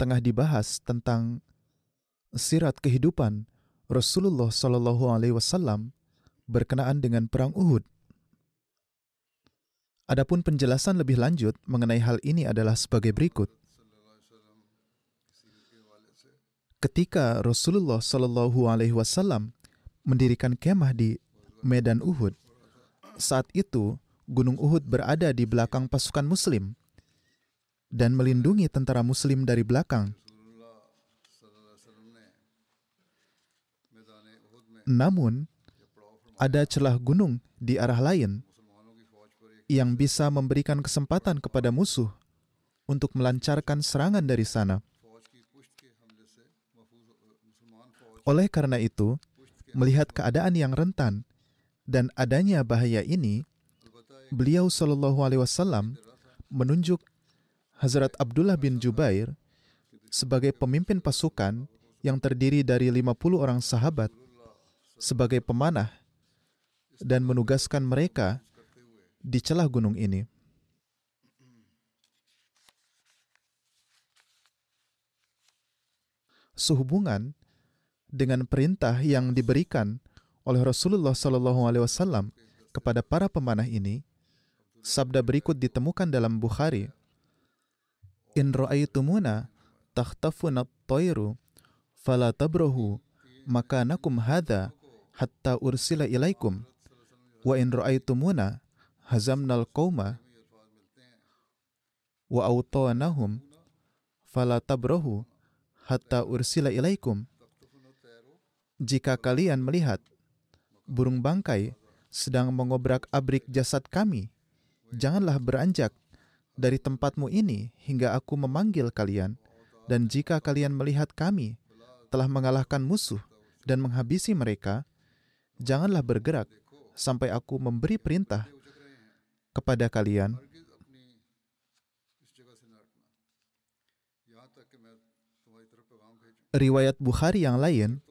tengah dibahas tentang sirat kehidupan Rasulullah Shallallahu Alaihi Wasallam berkenaan dengan perang Uhud. Adapun penjelasan lebih lanjut mengenai hal ini adalah sebagai berikut. Ketika Rasulullah Shallallahu Alaihi Wasallam mendirikan kemah di Medan Uhud, saat itu Gunung Uhud berada di belakang pasukan Muslim dan melindungi tentara Muslim dari belakang. Namun, ada celah gunung di arah lain yang bisa memberikan kesempatan kepada musuh untuk melancarkan serangan dari sana. Oleh karena itu, melihat keadaan yang rentan dan adanya bahaya ini, beliau Shallallahu Alaihi Wasallam menunjuk Hazrat Abdullah bin Jubair sebagai pemimpin pasukan yang terdiri dari 50 orang sahabat sebagai pemanah dan menugaskan mereka di celah gunung ini. Sehubungan dengan perintah yang diberikan oleh Rasulullah Shallallahu Alaihi Wasallam kepada para pemanah ini, sabda berikut ditemukan dalam Bukhari. In ra'aitumuna takhtafuna at-tayru fala tabrahu makanakum hadha hatta ursila ilaikum. Wa in ra'aitumuna hazamnal qauma wa awtanahum fala tabrahu hatta ursila ilaikum. Jika kalian melihat burung bangkai sedang mengobrak-abrik jasad kami janganlah beranjak dari tempatmu ini hingga aku memanggil kalian dan jika kalian melihat kami telah mengalahkan musuh dan menghabisi mereka janganlah bergerak sampai aku memberi perintah kepada kalian. Riwayat Bukhari yang lain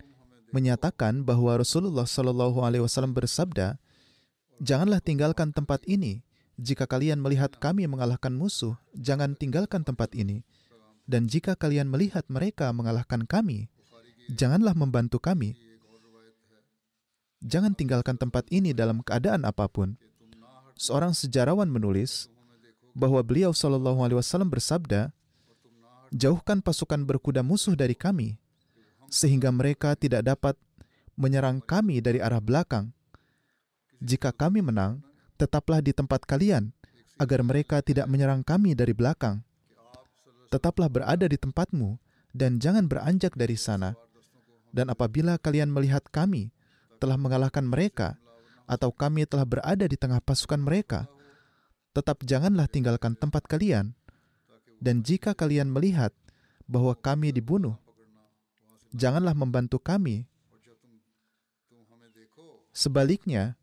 menyatakan bahwa Rasulullah Shallallahu Alaihi Wasallam bersabda, "Janganlah tinggalkan tempat ini. Jika kalian melihat kami mengalahkan musuh, jangan tinggalkan tempat ini. Dan jika kalian melihat mereka mengalahkan kami, janganlah membantu kami." Jangan tinggalkan tempat ini dalam keadaan apa pun. Seorang sejarawan menulis bahwa beliau Shallallahu Alaihi Wasallam bersabda, jauhkan pasukan berkuda musuh dari kami, sehingga mereka tidak dapat menyerang kami dari arah belakang. Jika kami menang, tetaplah di tempat kalian, agar mereka tidak menyerang kami dari belakang. Tetaplah berada di tempatmu, dan jangan beranjak dari sana. Dan apabila kalian melihat kami, telah mengalahkan mereka, atau kami telah berada di tengah pasukan mereka, tetap janganlah tinggalkan tempat kalian. Dan jika kalian melihat bahwa kami dibunuh, janganlah membantu kami. Sebaliknya,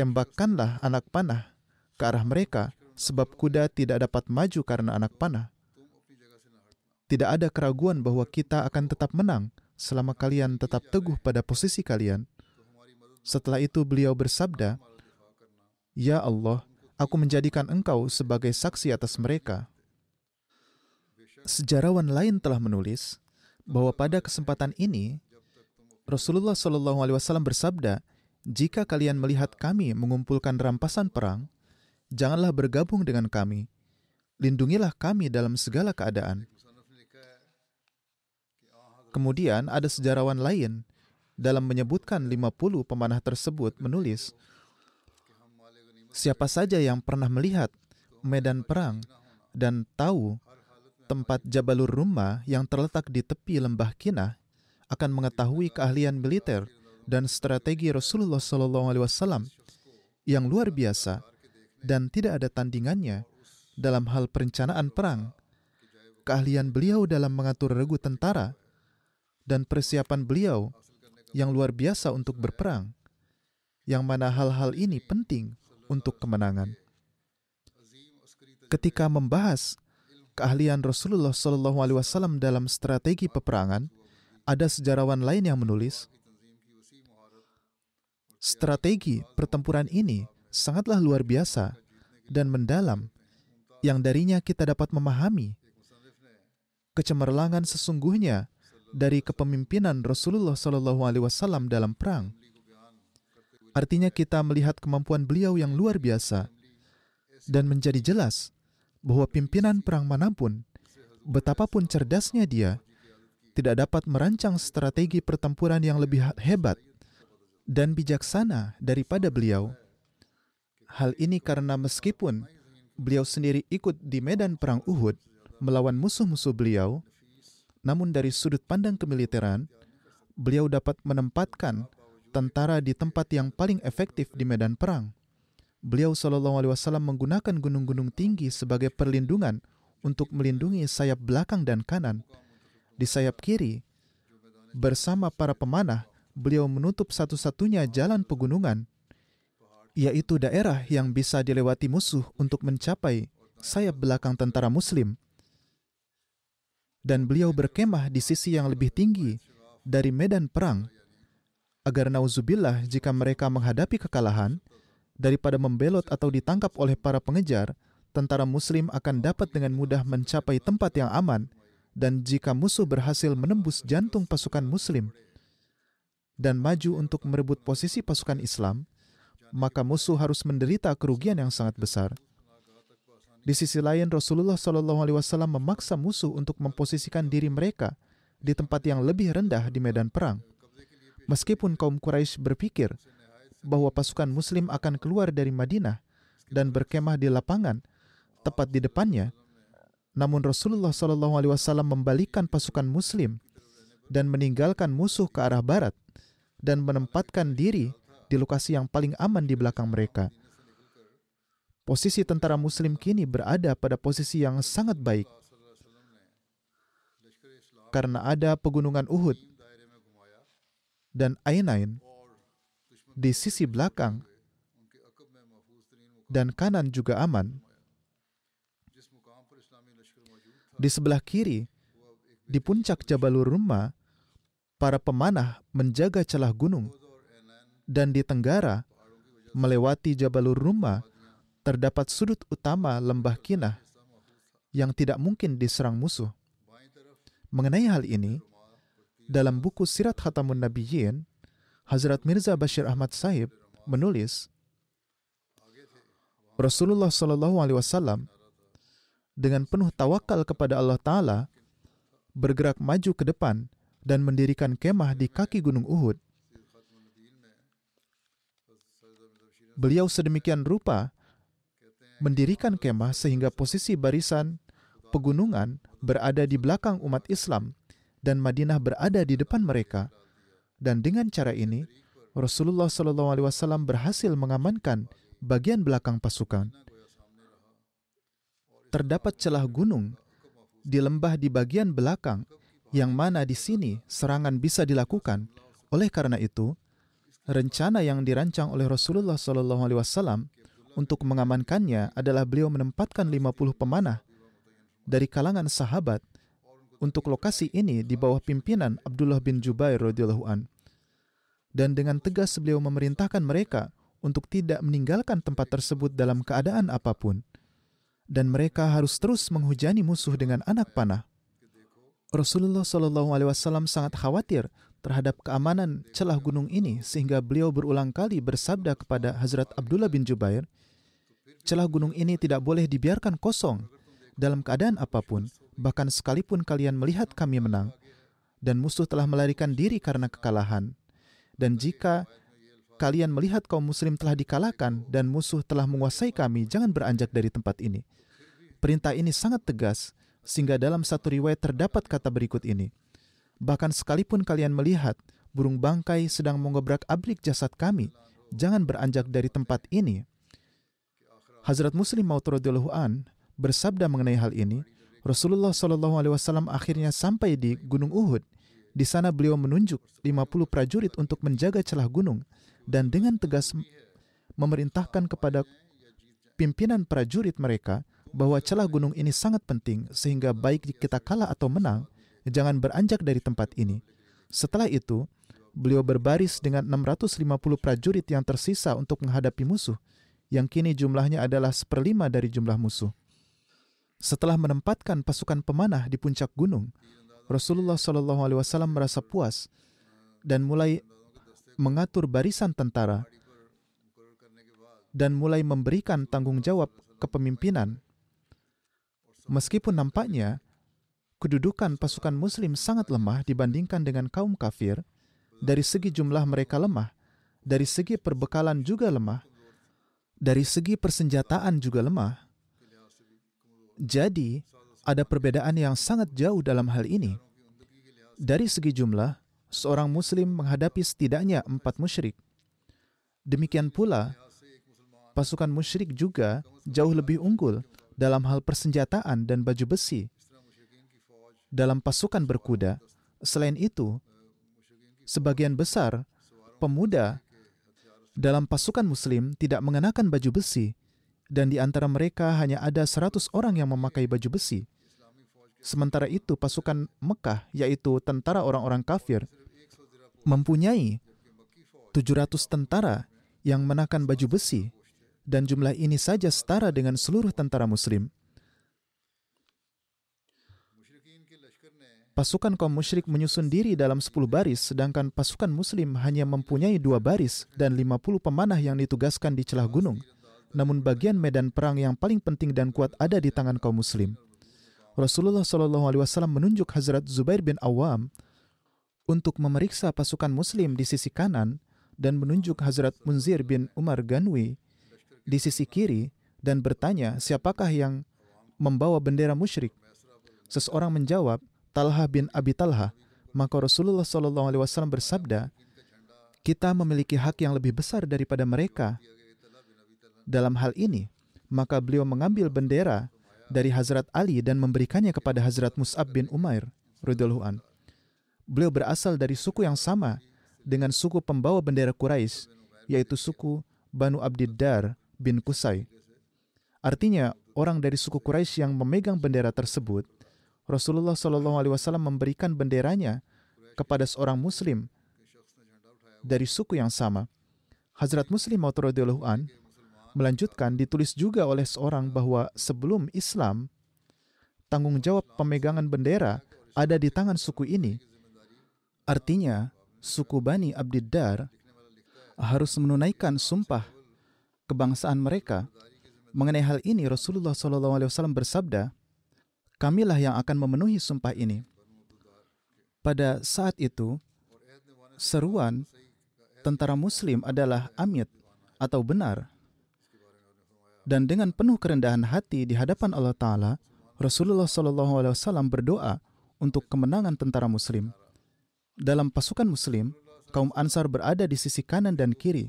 tembakkanlah anak panah ke arah mereka, sebab kuda tidak dapat maju karena anak panah. Tidak ada keraguan bahwa kita akan tetap menang selama kalian tetap teguh pada posisi kalian. Setelah itu beliau bersabda, Ya Allah, aku menjadikan engkau sebagai saksi atas mereka. Sejarawan lain telah menulis bahwa pada kesempatan ini Rasulullah Shallallahu Alaihi Wasallam bersabda, jika kalian melihat kami mengumpulkan rampasan perang, janganlah bergabung dengan kami. Lindungilah kami dalam segala keadaan. Kemudian ada sejarawan lain dalam menyebutkan 50 pemanah tersebut menulis, Siapa saja yang pernah melihat medan perang dan tahu tempat Jabalur Rumah yang terletak di tepi lembah Kinah akan mengetahui keahlian militer dan strategi Rasulullah SAW yang luar biasa dan tidak ada tandingannya dalam hal perencanaan perang. Keahlian beliau dalam mengatur regu tentara dan persiapan beliau yang luar biasa untuk berperang, yang mana hal-hal ini penting untuk kemenangan. Ketika membahas keahlian Rasulullah Shallallahu Alaihi Wasallam dalam strategi peperangan, ada sejarawan lain yang menulis, strategi pertempuran ini sangatlah luar biasa dan mendalam, yang darinya kita dapat memahami kecemerlangan sesungguhnya dari kepemimpinan Rasulullah Shallallahu Alaihi Wasallam dalam perang. Artinya kita melihat kemampuan beliau yang luar biasa dan menjadi jelas bahwa pimpinan perang mana pun, betapapun cerdasnya dia, tidak dapat merancang strategi pertempuran yang lebih hebat dan bijaksana daripada beliau. Hal ini karena meskipun beliau sendiri ikut di medan perang Uhud melawan musuh-musuh beliau, namun dari sudut pandang kemiliteran, beliau dapat menempatkan tentara di tempat yang paling efektif di medan perang. Beliau Shallallahu Alaihi Wasallam menggunakan gunung-gunung tinggi sebagai perlindungan untuk melindungi sayap belakang dan kanan. Di sayap kiri, bersama para pemanah, beliau menutup satu-satunya jalan pegunungan, yaitu daerah yang bisa dilewati musuh untuk mencapai sayap belakang tentara Muslim. Dan beliau berkemah di sisi yang lebih tinggi dari medan perang agar nauzubillah jika mereka menghadapi kekalahan, daripada membelot atau ditangkap oleh para pengejar, tentara muslim akan dapat dengan mudah mencapai tempat yang aman, dan jika musuh berhasil menembus jantung pasukan muslim dan maju untuk merebut posisi pasukan Islam, maka musuh harus menderita kerugian yang sangat besar. Di sisi lain, Rasulullah Wasallam memaksa musuh untuk memposisikan diri mereka di tempat yang lebih rendah di medan perang. Meskipun kaum Quraisy berpikir bahwa pasukan Muslim akan keluar dari Madinah dan berkemah di lapangan tepat di depannya, namun Rasulullah Shallallahu Alaihi membalikkan pasukan Muslim dan meninggalkan musuh ke arah barat dan menempatkan diri di lokasi yang paling aman di belakang mereka. Posisi tentara Muslim kini berada pada posisi yang sangat baik karena ada pegunungan Uhud dan Ainain di sisi belakang dan kanan juga aman. Di sebelah kiri, di puncak Jabalur Rumah, para pemanah menjaga celah gunung. Dan di tenggara, melewati Jabalur Rumah, terdapat sudut utama lembah Kinah yang tidak mungkin diserang musuh. Mengenai hal ini, dalam buku Sirat Khatamun Nabiyyin, Hazrat Mirza Bashir Ahmad Sahib menulis, Rasulullah Shallallahu Alaihi Wasallam dengan penuh tawakal kepada Allah Taala bergerak maju ke depan dan mendirikan kemah di kaki Gunung Uhud. Beliau sedemikian rupa mendirikan kemah sehingga posisi barisan pegunungan berada di belakang umat Islam dan Madinah berada di depan mereka. Dan dengan cara ini, Rasulullah Wasallam berhasil mengamankan bagian belakang pasukan. Terdapat celah gunung di lembah di bagian belakang, yang mana di sini serangan bisa dilakukan. Oleh karena itu, rencana yang dirancang oleh Rasulullah Shallallahu Alaihi Wasallam untuk mengamankannya adalah beliau menempatkan 50 pemanah dari kalangan sahabat untuk lokasi ini di bawah pimpinan Abdullah bin Jubair radhiyallahu an. Dan dengan tegas beliau memerintahkan mereka untuk tidak meninggalkan tempat tersebut dalam keadaan apa pun. Dan mereka harus terus menghujani musuh dengan anak panah. Rasulullah Shallallahu Alaihi Wasallam sangat khawatir terhadap keamanan celah gunung ini sehingga beliau berulang kali bersabda kepada Hazrat Abdullah bin Jubair, celah gunung ini tidak boleh dibiarkan kosong dalam keadaan apa pun, bahkan sekalipun kalian melihat kami menang dan musuh telah melarikan diri karena kekalahan. Dan jika kalian melihat kaum muslim telah dikalahkan dan musuh telah menguasai kami, jangan beranjak dari tempat ini. Perintah ini sangat tegas, sehingga dalam satu riwayat terdapat kata berikut ini. Bahkan sekalipun kalian melihat burung bangkai sedang mengobrak abrik jasad kami, jangan beranjak dari tempat ini. Hazrat Muslim Maud an bersabda mengenai hal ini. Rasulullah Shallallahu Alaihi Wasallam akhirnya sampai di Gunung Uhud. Di sana beliau menunjuk 50 prajurit untuk menjaga celah gunung dan dengan tegas memerintahkan kepada pimpinan prajurit mereka bahwa celah gunung ini sangat penting sehingga baik kita kalah atau menang, jangan beranjak dari tempat ini. Setelah itu, beliau berbaris dengan 650 prajurit yang tersisa untuk menghadapi musuh, yang kini jumlahnya adalah seperlima dari jumlah musuh. Setelah menempatkan pasukan pemanah di puncak gunung, Rasulullah Shallallahu Alaihi Wasallam merasa puas dan mulai mengatur barisan tentara dan mulai memberikan tanggung jawab kepemimpinan. Meskipun nampaknya kedudukan pasukan Muslim sangat lemah dibandingkan dengan kaum kafir. Dari segi jumlah mereka lemah, dari segi perbekalan juga lemah, dari segi persenjataan juga lemah. Jadi, ada perbedaan yang sangat jauh dalam hal ini. Dari segi jumlah, seorang Muslim menghadapi setidaknya empat musyrik. Demikian pula, pasukan musyrik juga jauh lebih unggul dalam hal persenjataan dan baju besi dalam pasukan berkuda. Selain itu, sebagian besar pemuda dalam pasukan muslim tidak mengenakan baju besi dan di antara mereka hanya ada 100 orang yang memakai baju besi. Sementara itu pasukan Mekah yaitu tentara orang-orang kafir mempunyai 700 tentara yang mengenakan baju besi dan jumlah ini saja setara dengan seluruh tentara muslim. Pasukan kaum musyrik menyusun diri dalam 10 baris, sedangkan pasukan muslim hanya mempunyai dua baris dan 50 pemanah yang ditugaskan di celah gunung. Namun bagian medan perang yang paling penting dan kuat ada di tangan kaum muslim. Rasulullah Shallallahu Alaihi Wasallam menunjuk Hazrat Zubair bin Awam untuk memeriksa pasukan muslim di sisi kanan dan menunjuk Hazrat Munzir bin Umar Ganwi di sisi kiri dan bertanya siapakah yang membawa bendera musyrik. Seseorang menjawab, Talha bin Abi Talha, maka Rasulullah Shallallahu Alaihi Wasallam bersabda, kita memiliki hak yang lebih besar daripada mereka. Dalam hal ini, maka beliau mengambil bendera dari Hazrat Ali dan memberikannya kepada Hazrat Mus'ab bin Umair radhiyallahu an. Beliau berasal dari suku yang sama dengan suku pembawa bendera Quraisy, yaitu suku Banu Abdiddar bin Kusai. Artinya, orang dari suku Quraisy yang memegang bendera tersebut Rasulullah Shallallahu Alaihi Wasallam memberikan benderanya kepada seorang Muslim dari suku yang sama. Hazrat Muslim radhiyallahu an melanjutkan ditulis juga oleh seorang bahwa sebelum Islam tanggung jawab pemegangan bendera ada di tangan suku ini. Artinya, suku Bani Abdiddar harus menunaikan sumpah kebangsaan mereka. Mengenai hal ini, Rasulullah SAW bersabda, kamilah yang akan memenuhi sumpah ini. Pada saat itu, seruan tentara Muslim adalah amit atau benar. Dan dengan penuh kerendahan hati di hadapan Allah Ta'ala, Rasulullah SAW berdoa untuk kemenangan tentara Muslim. Dalam pasukan Muslim, kaum Ansar berada di sisi kanan dan kiri.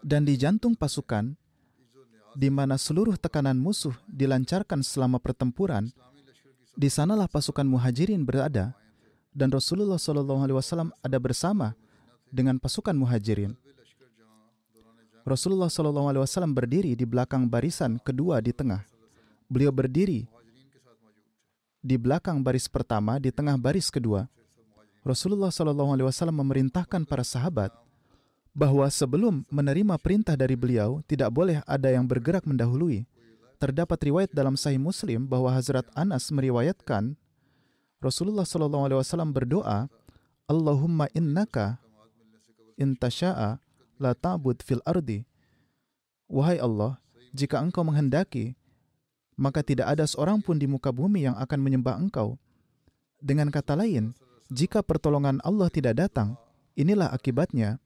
Dan di jantung pasukan, di mana seluruh tekanan musuh dilancarkan selama pertempuran, di sanalah pasukan muhajirin berada, dan Rasulullah SAW ada bersama dengan pasukan muhajirin. Rasulullah SAW berdiri di belakang barisan kedua di tengah. Beliau berdiri di belakang baris pertama, di tengah baris kedua. Rasulullah Wasallam memerintahkan para sahabat bahwa sebelum menerima perintah dari beliau tidak boleh ada yang bergerak mendahului. Terdapat riwayat dalam Sahih Muslim bahwa Hazrat Anas meriwayatkan Rasulullah Shallallahu Alaihi Wasallam berdoa, Allahumma innaka intasya'a la ta'bud fil ardi. Wahai Allah, jika engkau menghendaki, maka tidak ada seorang pun di muka bumi yang akan menyembah engkau. Dengan kata lain, jika pertolongan Allah tidak datang, inilah akibatnya.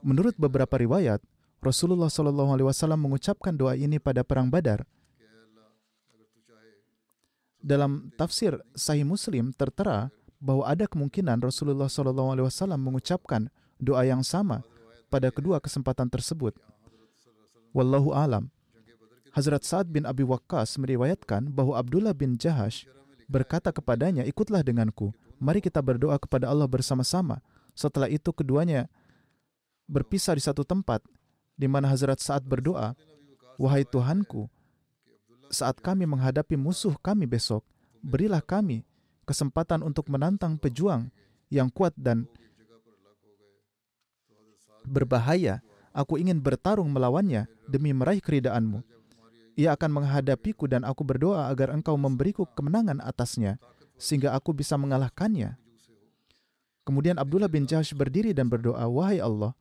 Menurut beberapa riwayat, Rasulullah Shallallahu Alaihi Wasallam mengucapkan doa ini pada perang Badar. Dalam tafsir Sahih Muslim tertera bahwa ada kemungkinan Rasulullah Shallallahu Alaihi Wasallam mengucapkan doa yang sama pada kedua kesempatan tersebut. Wallahu alam. Hazrat Sa'ad bin Abi Waqqas meriwayatkan bahwa Abdullah bin Jahash berkata kepadanya, "Ikutlah denganku. Mari kita berdoa kepada Allah bersama-sama." Setelah itu keduanya berpisah di satu tempat di mana Hazrat Sa'ad berdoa, "Wahai Tuhanku, saat kami menghadapi musuh kami besok, berilah kami kesempatan untuk menantang pejuang yang kuat dan berbahaya. Aku ingin bertarung melawannya demi meraih keridaanmu. Ia akan menghadapiku dan aku berdoa agar engkau memberiku kemenangan atasnya, sehingga aku bisa mengalahkannya. Kemudian Abdullah bin Jahsh berdiri dan berdoa, Wahai Allah,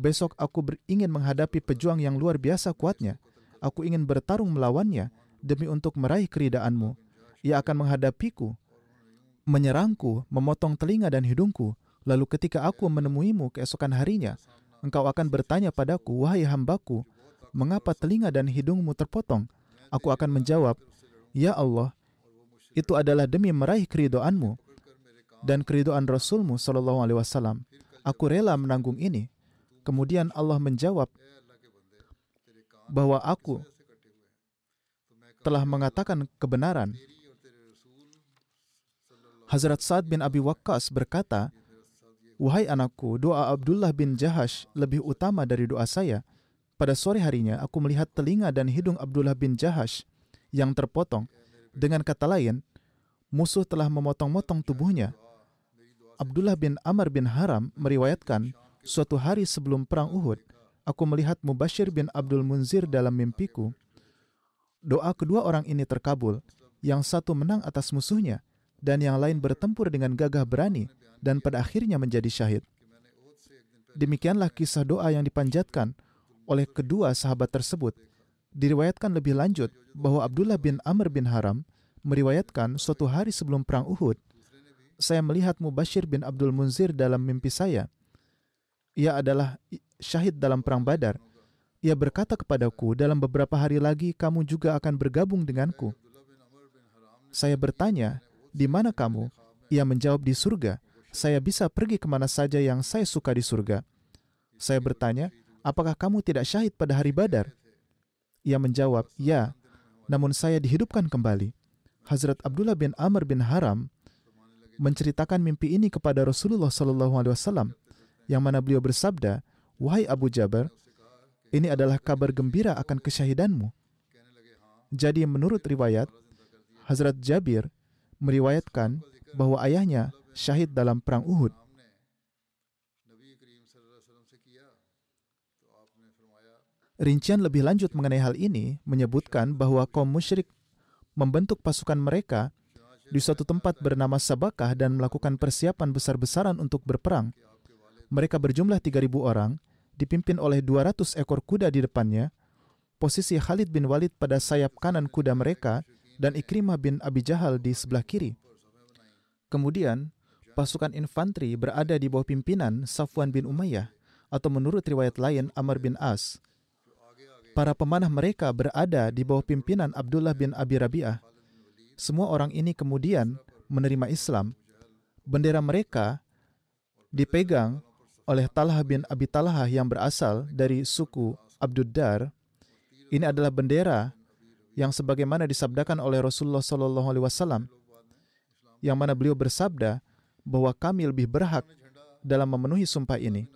Besok aku ingin menghadapi pejuang yang luar biasa kuatnya. Aku ingin bertarung melawannya demi untuk meraih keridaanmu. Ia akan menghadapiku, menyerangku, memotong telinga dan hidungku. Lalu ketika aku menemuimu keesokan harinya, engkau akan bertanya padaku, Wahai hambaku, mengapa telinga dan hidungmu terpotong? Aku akan menjawab, Ya Allah, itu adalah demi meraih keridoanmu dan keridoan Rasulmu Shallallahu Alaihi Wasallam. Aku rela menanggung ini. Kemudian Allah menjawab bahwa aku telah mengatakan kebenaran. Hazrat Sa'ad bin Abi Waqqas berkata, Wahai anakku, doa Abdullah bin Jahash lebih utama dari doa saya. Pada sore harinya, aku melihat telinga dan hidung Abdullah bin Jahash yang terpotong. Dengan kata lain, musuh telah memotong-motong tubuhnya. Abdullah bin Amr bin Haram meriwayatkan Suatu hari sebelum perang Uhud, aku melihat Mubashir bin Abdul Munzir dalam mimpiku. Doa kedua orang ini terkabul. Yang satu menang atas musuhnya, dan yang lain bertempur dengan gagah berani, dan pada akhirnya menjadi syahid. Demikianlah kisah doa yang dipanjatkan oleh kedua sahabat tersebut. Diriwayatkan lebih lanjut bahwa Abdullah bin Amr bin Haram meriwayatkan suatu hari sebelum perang Uhud, saya melihat Mubashir bin Abdul Munzir dalam mimpi saya ia adalah syahid dalam perang Badar. Ia berkata kepadaku, dalam beberapa hari lagi kamu juga akan bergabung denganku. Saya bertanya, di mana kamu? Ia menjawab di surga. Saya bisa pergi ke mana saja yang saya suka di surga. Saya bertanya, apakah kamu tidak syahid pada hari Badar? Ia menjawab, ya, namun saya dihidupkan kembali. Hazrat Abdullah bin Amr bin Haram menceritakan mimpi ini kepada Rasulullah Sallallahu Alaihi Wasallam yang mana beliau bersabda, Wahai Abu Jabar, ini adalah kabar gembira akan kesyahidanmu. Jadi menurut riwayat, Hazrat Jabir meriwayatkan bahwa ayahnya syahid dalam perang Uhud. Rincian lebih lanjut mengenai hal ini menyebutkan bahwa kaum musyrik membentuk pasukan mereka di suatu tempat bernama Sabakah dan melakukan persiapan besar-besaran untuk berperang. Mereka berjumlah 3.000 orang, dipimpin oleh 200 ekor kuda di depannya. Posisi Khalid bin Walid pada sayap kanan kuda mereka dan Ikrimah bin Abi Jahal di sebelah kiri. Kemudian, pasukan infanteri berada di bawah pimpinan Safwan bin Umayyah atau menurut riwayat lain Amr bin As. Para pemanah mereka berada di bawah pimpinan Abdullah bin Abi Rabi'ah. Semua orang ini kemudian menerima Islam. Bendera mereka dipegang oleh Talha bin Abi Talha yang berasal dari suku Abduddar, ini adalah bendera yang sebagaimana disabdakan oleh Rasulullah Sallallahu Alaihi Wasallam, yang mana beliau bersabda bahwa kami lebih berhak dalam memenuhi sumpah ini.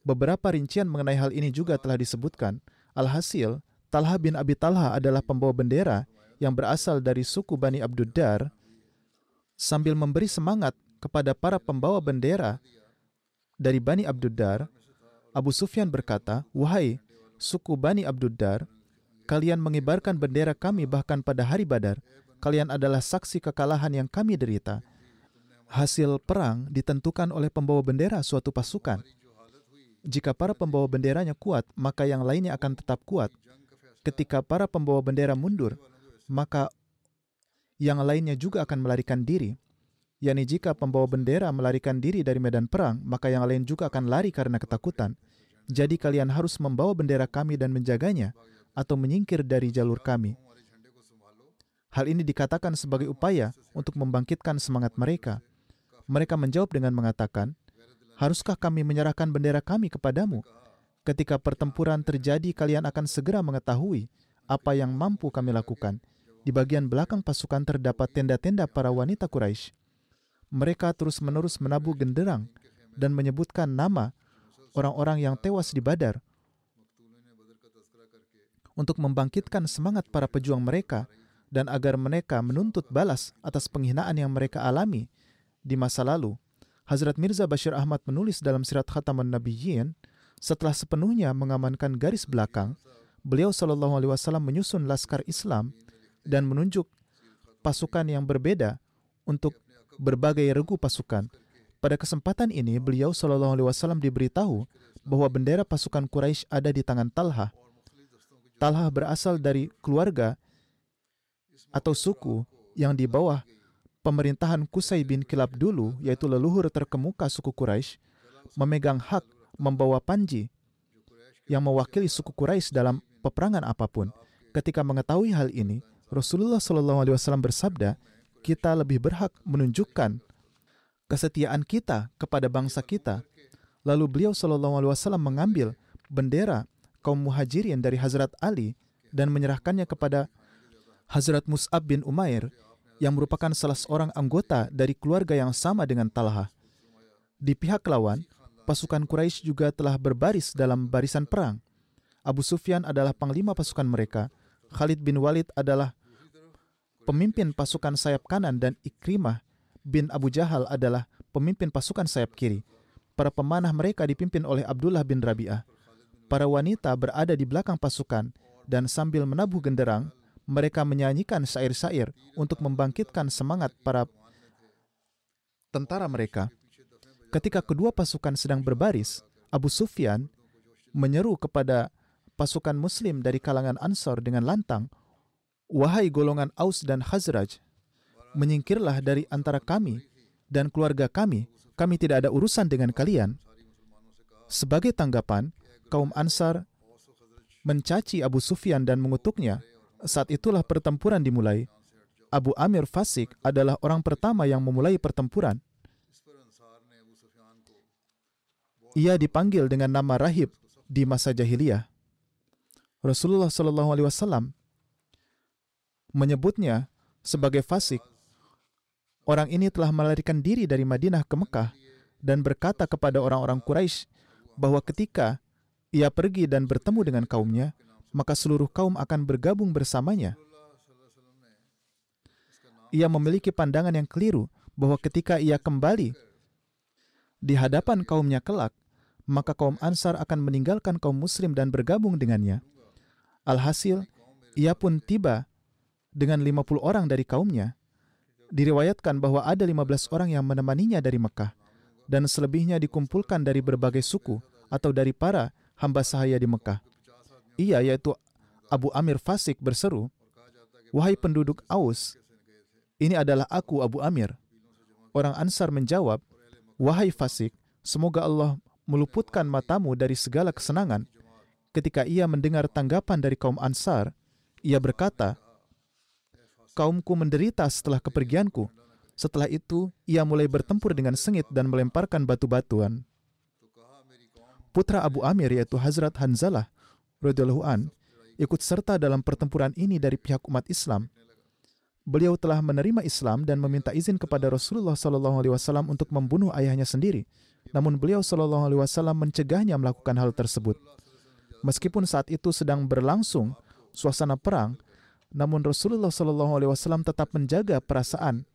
Beberapa rincian mengenai hal ini juga telah disebutkan. Alhasil, Talha bin Abi Talha adalah pembawa bendera yang berasal dari suku Bani Abduddar sambil memberi semangat kepada para pembawa bendera dari Bani Abduddar, Abu Sufyan berkata, "Wahai suku Bani Abduddar, kalian mengibarkan bendera kami bahkan pada hari Badar. Kalian adalah saksi kekalahan yang kami derita. Hasil perang ditentukan oleh pembawa bendera suatu pasukan. Jika para pembawa benderanya kuat, maka yang lainnya akan tetap kuat. Ketika para pembawa bendera mundur, maka yang lainnya juga akan melarikan diri. Yakni jika pembawa bendera melarikan diri dari medan perang, maka yang lain juga akan lari karena ketakutan. Jadi kalian harus membawa bendera kami dan menjaganya, atau menyingkir dari jalur kami. Hal ini dikatakan sebagai upaya untuk membangkitkan semangat mereka. Mereka menjawab dengan mengatakan, Haruskah kami menyerahkan bendera kami kepadamu? Ketika pertempuran terjadi, kalian akan segera mengetahui apa yang mampu kami lakukan. Di bagian belakang pasukan terdapat tenda-tenda para wanita Quraisy. Mereka terus-menerus menabuh genderang dan menyebutkan nama orang-orang yang tewas di Badar untuk membangkitkan semangat para pejuang mereka dan agar mereka menuntut balas atas penghinaan yang mereka alami di masa lalu. Hazrat Mirza Bashir Ahmad menulis dalam Sirat Khataman Nabiyyin, setelah sepenuhnya mengamankan garis belakang, beliau Shallallahu Alaihi Wasallam menyusun laskar Islam dan menunjuk pasukan yang berbeda untuk berbagai regu pasukan. Pada kesempatan ini, beliau Shallallahu Alaihi Wasallam diberitahu bahwa bendera pasukan Quraisy ada di tangan Talha. Talha berasal dari keluarga atau suku yang di bawah pemerintahan Kusai bin Kilab dulu, yaitu leluhur terkemuka suku Quraisy, memegang hak membawa panji yang mewakili suku Quraisy dalam peperangan apa pun. Ketika mengetahui hal ini, Rasulullah Shallallahu Alaihi Wasallam bersabda, kita lebih berhak menunjukkan kesetiaan kita kepada bangsa kita. Lalu beliau Shallallahu Alaihi Wasallam mengambil bendera kaum muhajirin dari Hazrat Ali dan menyerahkannya kepada Hazrat Mus'ab bin Umair yang merupakan salah seorang anggota dari keluarga yang sama dengan Talha. Di pihak lawan, pasukan Quraisy juga telah berbaris dalam barisan perang. Abu Sufyan adalah panglima pasukan mereka. Khalid bin Walid adalah pemimpin pasukan sayap kanan dan Ikrimah bin Abu Jahal adalah pemimpin pasukan sayap kiri. Para pemanah mereka dipimpin oleh Abdullah bin Rabi'ah. Para wanita berada di belakang pasukan dan sambil menabuh genderang, mereka menyanyikan syair-syair untuk membangkitkan semangat para tentara mereka. Ketika kedua pasukan sedang berbaris, Abu Sufyan menyeru kepada pasukan muslim dari kalangan Ansor dengan lantang, Wahai golongan Aus dan Khazraj, menyingkirlah dari antara kami dan keluarga kami, kami tidak ada urusan dengan kalian. Sebagai tanggapan, kaum Ansar mencaci Abu Sufyan dan mengutuknya. Saat itulah pertempuran dimulai. Abu Amir Fasik adalah orang pertama yang memulai pertempuran. Ia dipanggil dengan nama rahib di masa jahiliyah. Rasulullah Shallallahu Alaihi Wasallam menyebutnya sebagai fasik. Orang ini telah melarikan diri dari Madinah ke Mekah dan berkata kepada orang-orang Quraisy bahwa ketika ia pergi dan bertemu dengan kaumnya, maka seluruh kaum akan bergabung bersamanya. Ia memiliki pandangan yang keliru bahwa ketika ia kembali di hadapan kaumnya kelak, maka kaum Ansar akan meninggalkan kaum Muslim dan bergabung dengannya. Alhasil, ia pun tiba dengan 50 orang dari kaumnya. Diriwayatkan bahwa ada 15 orang yang menemaninya dari Mekah, dan selebihnya dikumpulkan dari berbagai suku atau dari para hamba sahaya di Mekah. Ia, yaitu Abu Amir Fasik berseru, Wahai penduduk Aus, ini adalah aku Abu Amir. Orang Ansar menjawab, Wahai Fasik, semoga Allah meluputkan matamu dari segala kesenangan. Ketika ia mendengar tanggapan dari kaum Ansar, ia berkata, kaumku menderita setelah kepergianku. Setelah itu, ia mulai bertempur dengan sengit dan melemparkan batu-batuan. Putra Abu Amir yaitu Hazrat Hanzalah radhiyallahu an ikut serta dalam pertempuran ini dari pihak umat Islam. Beliau telah menerima Islam dan meminta izin kepada Rasulullah Wasallam untuk membunuh ayahnya sendiri. Namun beliau Wasallam mencegahnya melakukan hal tersebut. Meskipun saat itu sedang berlangsung suasana perang, Namun Rasulullah Shallallahu Alaihi Wasallam tetap menjaga perasaan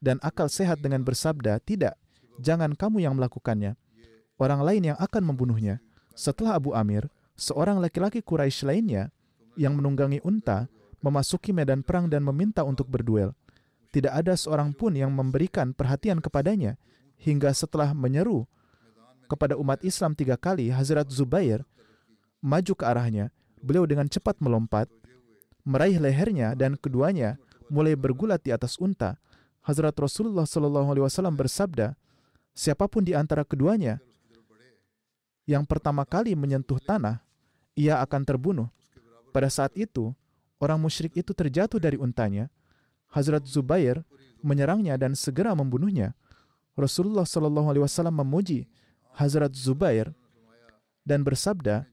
dan akal sehat dengan bersabda, tidak, jangan kamu yang melakukannya. Orang lain yang akan membunuhnya. Setelah Abu Amir, seorang laki-laki Quraisy lainnya yang menunggangi unta memasuki medan perang dan meminta untuk berduel. Tidak ada seorang pun yang memberikan perhatian kepadanya hingga setelah menyeru kepada umat Islam tiga kali, Hazrat Zubair maju ke arahnya. Beliau dengan cepat melompat, meraih lehernya dan keduanya mulai bergulat di atas unta. Hazrat Rasulullah Shallallahu Alaihi Wasallam bersabda, siapa pun di antara keduanya yang pertama kali menyentuh tanah, ia akan terbunuh. Pada saat itu, orang musyrik itu terjatuh dari untanya. Hazrat Zubair menyerangnya dan segera membunuhnya. Rasulullah Shallallahu Alaihi Wasallam memuji Hazrat Zubair dan bersabda,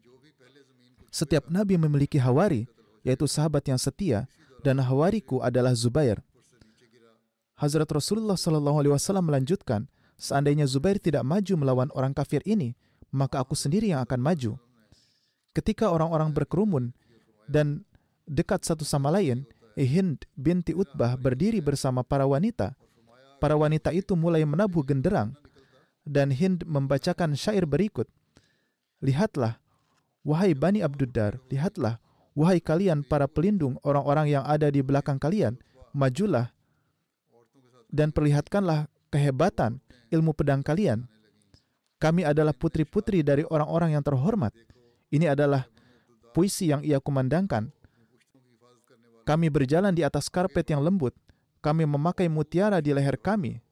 setiap nabi memiliki hawari, yaitu sahabat yang setia, dan hawariku adalah Zubair. Hazrat Rasulullah Shallallahu Alaihi Wasallam melanjutkan, seandainya Zubair tidak maju melawan orang kafir ini, maka aku sendiri yang akan maju. Ketika orang-orang berkerumun dan dekat satu sama lain, Hind binti Utbah berdiri bersama para wanita. Para wanita itu mulai menabuh genderang dan Hind membacakan syair berikut. Lihatlah, wahai Bani Abduddar, lihatlah, wahai kalian para pelindung orang-orang yang ada di belakang kalian, majulah dan perlihatkanlah kehebatan ilmu pedang kalian. Kami adalah putri-putri dari orang-orang yang terhormat. Ini adalah puisi yang ia kumandangkan. Kami berjalan di atas karpet yang lembut. Kami memakai mutiara di leher kami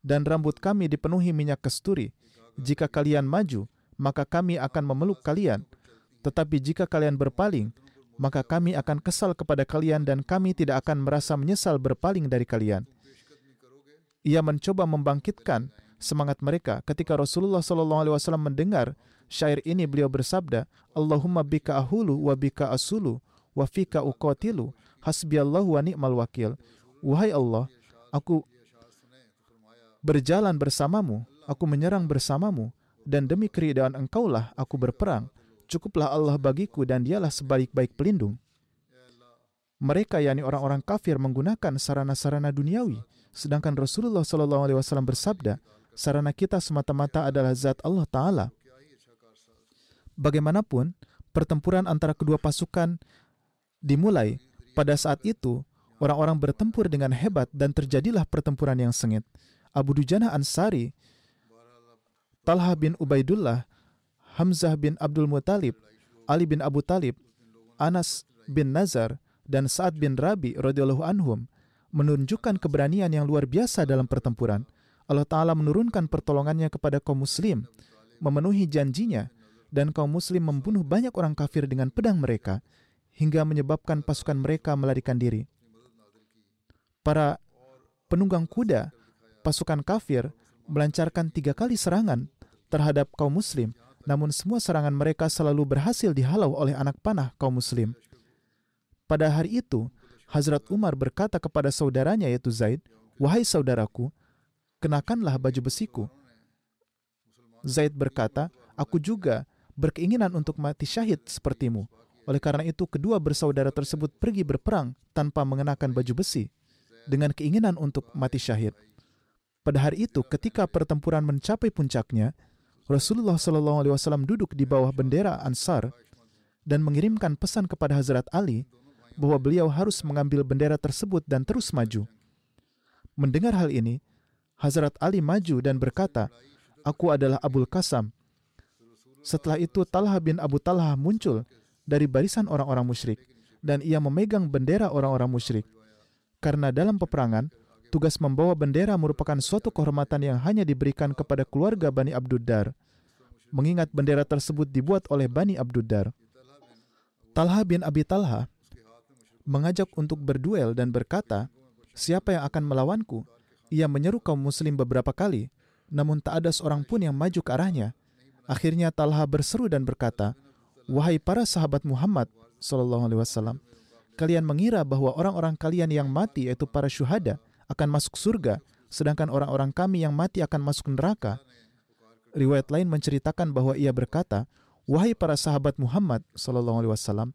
dan rambut kami dipenuhi minyak kesturi. Jika kalian maju, maka kami akan memeluk kalian. Tetapi jika kalian berpaling, maka kami akan kesal kepada kalian dan kami tidak akan merasa menyesal berpaling dari kalian. Ia mencoba membangkitkan semangat mereka ketika Rasulullah SAW mendengar syair ini beliau bersabda, Allahumma bika ahulu wa bika asulu wa fika uqatilu hasbiyallahu wa ni'mal wakil. Wahai Allah, aku berjalan bersamamu, aku menyerang bersamamu, dan demi keridaan engkaulah aku berperang. Cukuplah Allah bagiku dan dialah sebaik-baik pelindung. Mereka yakni orang-orang kafir menggunakan sarana-sarana duniawi, sedangkan Rasulullah SAW bersabda, sarana kita semata-mata adalah zat Allah Ta'ala. Bagaimanapun, pertempuran antara kedua pasukan dimulai. Pada saat itu, orang-orang bertempur dengan hebat dan terjadilah pertempuran yang sengit. Abu Dujana Ansari, Talha bin Ubaidullah, Hamzah bin Abdul Muthalib, Ali bin Abu Talib, Anas bin Nazar, dan Sa'ad bin Rabi radhiyallahu anhum menunjukkan keberanian yang luar biasa dalam pertempuran. Allah Ta'ala menurunkan pertolongannya kepada kaum muslim, memenuhi janjinya, dan kaum muslim membunuh banyak orang kafir dengan pedang mereka, hingga menyebabkan pasukan mereka melarikan diri. Para penunggang kuda pasukan kafir melancarkan tiga kali serangan terhadap kaum muslim, namun semua serangan mereka selalu berhasil dihalau oleh anak panah kaum muslim. Pada hari itu, Hazrat Umar berkata kepada saudaranya yaitu Zaid, Wahai saudaraku, kenakanlah baju besiku. Zaid berkata, Aku juga berkeinginan untuk mati syahid sepertimu. Oleh karena itu, kedua bersaudara tersebut pergi berperang tanpa mengenakan baju besi, dengan keinginan untuk mati syahid. Pada hari itu, ketika pertempuran mencapai puncaknya, Rasulullah Shallallahu Alaihi Wasallam duduk di bawah bendera Ansar dan mengirimkan pesan kepada Hazrat Ali bahwa beliau harus mengambil bendera tersebut dan terus maju. Mendengar hal ini, Hazrat Ali maju dan berkata, Aku adalah Abul Kasam. Setelah itu Talha bin Abu Talha muncul dari barisan orang-orang musyrik dan ia memegang bendera orang-orang musyrik. Karena dalam peperangan, tugas membawa bendera merupakan suatu kehormatan yang hanya diberikan kepada keluarga Bani Abduddar. Mengingat bendera tersebut dibuat oleh Bani Abduddar. Talha bin Abi Talha mengajak untuk berduel dan berkata, siapa yang akan melawanku? Ia menyeru kaum muslim beberapa kali, namun tak ada seorang pun yang maju ke arahnya. Akhirnya Talha berseru dan berkata, Wahai para sahabat Muhammad Wasallam, kalian mengira bahwa orang-orang kalian yang mati yaitu para syuhada akan masuk surga, sedangkan orang-orang kami yang mati akan masuk neraka. Riwayat lain menceritakan bahwa ia berkata, Wahai para sahabat Muhammad Sallallahu Alaihi Wasallam,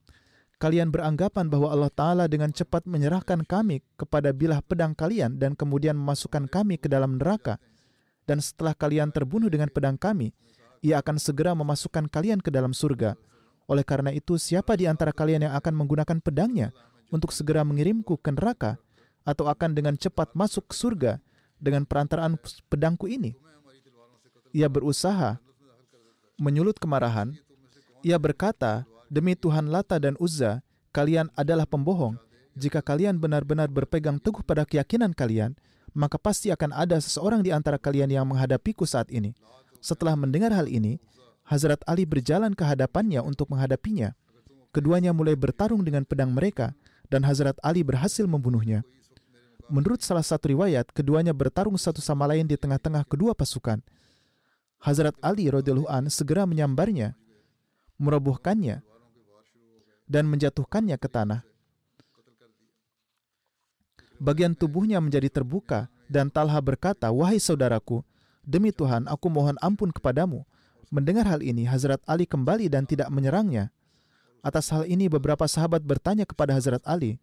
kalian beranggapan bahwa Allah Ta'ala dengan cepat menyerahkan kami kepada bilah pedang kalian dan kemudian memasukkan kami ke dalam neraka. Dan setelah kalian terbunuh dengan pedang kami, ia akan segera memasukkan kalian ke dalam surga. Oleh karena itu, siapa di antara kalian yang akan menggunakan pedangnya untuk segera mengirimku ke neraka atau akan dengan cepat masuk surga dengan perantaraan pedangku ini? Ia berusaha menyulut kemarahan. Ia berkata, Demi Tuhan Lata dan Uzza, kalian adalah pembohong. Jika kalian benar-benar berpegang teguh pada keyakinan kalian, maka pasti akan ada seseorang di antara kalian yang menghadapiku saat ini. Setelah mendengar hal ini, Hazrat Ali berjalan ke hadapannya untuk menghadapinya. Keduanya mulai bertarung dengan pedang mereka, dan Hazrat Ali berhasil membunuhnya. Menurut salah satu riwayat, keduanya bertarung satu sama lain di tengah-tengah kedua pasukan. Hazrat Ali radhiyallahu an segera menyambarnya, merobohkannya, dan menjatuhkannya ke tanah. Bagian tubuhnya menjadi terbuka dan Talha berkata, Wahai saudaraku, demi Tuhan aku mohon ampun kepadamu. Mendengar hal ini, Hazrat Ali kembali dan tidak menyerangnya. Atas hal ini beberapa sahabat bertanya kepada Hazrat Ali,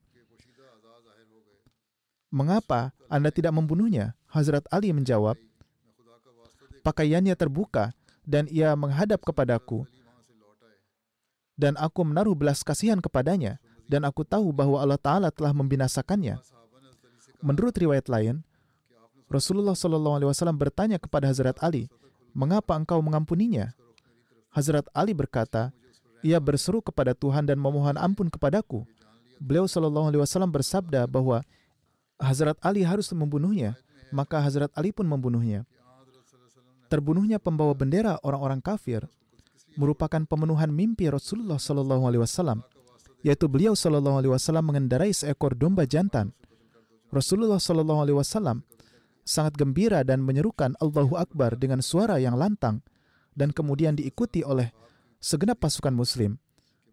Mengapa Anda tidak membunuhnya? Hazrat Ali menjawab, Pakaiannya terbuka dan ia menghadap kepadaku dan aku menaruh belas kasihan kepadanya, dan aku tahu bahwa Allah Ta'ala telah membinasakannya. Menurut riwayat lain, Rasulullah SAW bertanya kepada Hazrat Ali, mengapa engkau mengampuninya? Hazrat Ali berkata, ia berseru kepada Tuhan dan memohon ampun kepadaku. Beliau SAW bersabda bahwa Hazrat Ali harus membunuhnya, maka Hazrat Ali pun membunuhnya. Terbunuhnya pembawa bendera orang-orang kafir merupakan pemenuhan mimpi Rasulullah Shallallahu Alaihi Wasallam, yaitu beliau Shallallahu Alaihi Wasallam mengendarai seekor domba jantan. Rasulullah Shallallahu Alaihi Wasallam sangat gembira dan menyerukan Allahu Akbar dengan suara yang lantang dan kemudian diikuti oleh segenap pasukan Muslim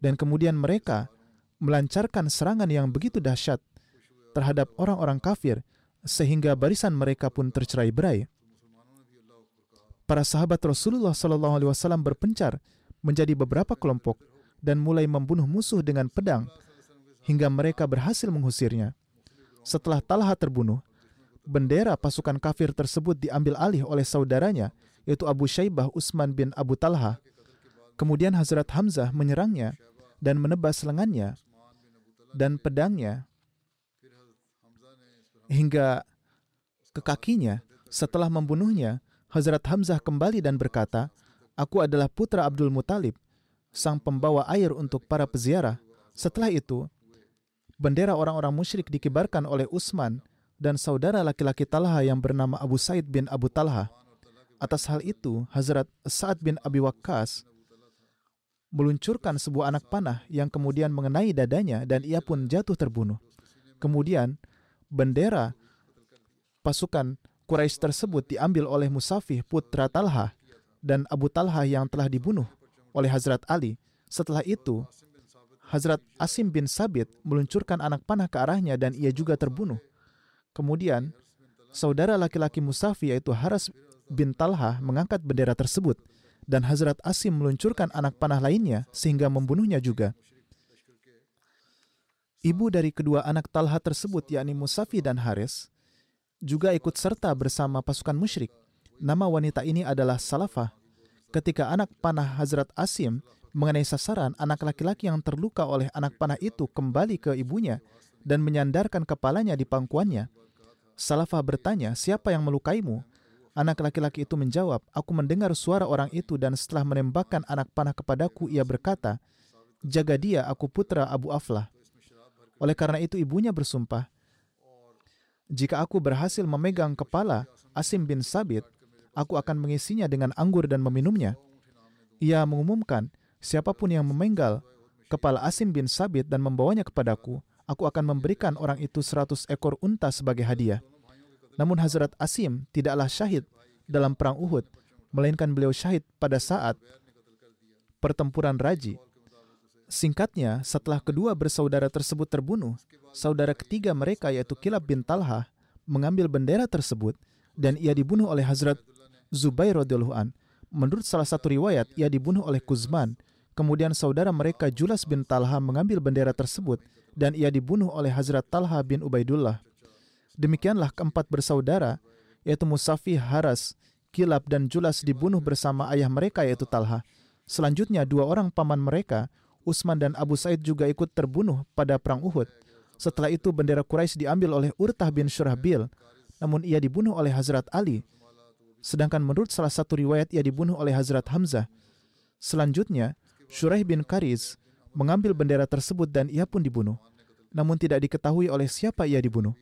dan kemudian mereka melancarkan serangan yang begitu dahsyat terhadap orang-orang kafir sehingga barisan mereka pun tercerai-berai para sahabat Rasulullah Shallallahu Alaihi Wasallam berpencar menjadi beberapa kelompok dan mulai membunuh musuh dengan pedang hingga mereka berhasil mengusirnya. Setelah Talha terbunuh, bendera pasukan kafir tersebut diambil alih oleh saudaranya, yaitu Abu Syaibah Utsman bin Abu Talha. Kemudian Hazrat Hamzah menyerangnya dan menebas lengannya dan pedangnya hingga ke kakinya. Setelah membunuhnya, Hazrat Hamzah kembali dan berkata, Aku adalah putra Abdul Muthalib, sang pembawa air untuk para peziarah. Setelah itu, bendera orang-orang musyrik dikibarkan oleh Utsman dan saudara laki-laki Talha yang bernama Abu Said bin Abu Talha. Atas hal itu, Hazrat Sa'ad bin Abi Waqqas meluncurkan sebuah anak panah yang kemudian mengenai dadanya dan ia pun jatuh terbunuh. Kemudian, bendera pasukan Quraisy tersebut diambil oleh Musafih putra Talha dan Abu Talha yang telah dibunuh oleh Hazrat Ali. Setelah itu, Hazrat Asim bin Sabit meluncurkan anak panah ke arahnya dan ia juga terbunuh. Kemudian, saudara laki-laki Musafi yaitu Haras bin Talha mengangkat bendera tersebut dan Hazrat Asim meluncurkan anak panah lainnya sehingga membunuhnya juga. Ibu dari kedua anak Talha tersebut yakni Musafi dan Haris juga ikut serta bersama pasukan musyrik. Nama wanita ini adalah Salafah. Ketika anak panah Hazrat Asim mengenai sasaran, anak laki-laki yang terluka oleh anak panah itu kembali ke ibunya dan menyandarkan kepalanya di pangkuannya. Salafah bertanya, siapa yang melukaimu? Anak laki-laki itu menjawab, aku mendengar suara orang itu dan setelah menembakkan anak panah kepadaku, ia berkata, jaga dia, aku putra Abu Aflah. Oleh karena itu ibunya bersumpah, jika aku berhasil memegang kepala Asim bin Sabit, aku akan mengisinya dengan anggur dan meminumnya. Ia mengumumkan, siapa pun yang memenggal kepala Asim bin Sabit dan membawanya kepadaku, aku akan memberikan orang itu seratus ekor unta sebagai hadiah. Namun Hazrat Asim tidaklah syahid dalam perang Uhud, melainkan beliau syahid pada saat pertempuran Raji. Singkatnya, setelah kedua bersaudara tersebut terbunuh, saudara ketiga mereka yaitu Kilab bin Talha mengambil bendera tersebut dan ia dibunuh oleh Hazrat Zubair radhiyallahu an. Menurut salah satu riwayat, ia dibunuh oleh Kuzman. Kemudian saudara mereka Julas bin Talha mengambil bendera tersebut dan ia dibunuh oleh Hazrat Talha bin Ubaidullah. Demikianlah keempat bersaudara, yaitu Musafi, Haras, Kilab, dan Julas dibunuh bersama ayah mereka yaitu Talha. Selanjutnya dua orang paman mereka, Usman dan Abu Said juga ikut terbunuh pada perang Uhud. Setelah itu bendera Quraisy diambil oleh Urtah bin Syurahbil, namun ia dibunuh oleh Hazrat Ali. Sedangkan menurut salah satu riwayat ia dibunuh oleh Hazrat Hamzah. Selanjutnya, Shuraih bin Kariz mengambil bendera tersebut dan ia pun dibunuh. Namun tidak diketahui oleh siapa ia dibunuh.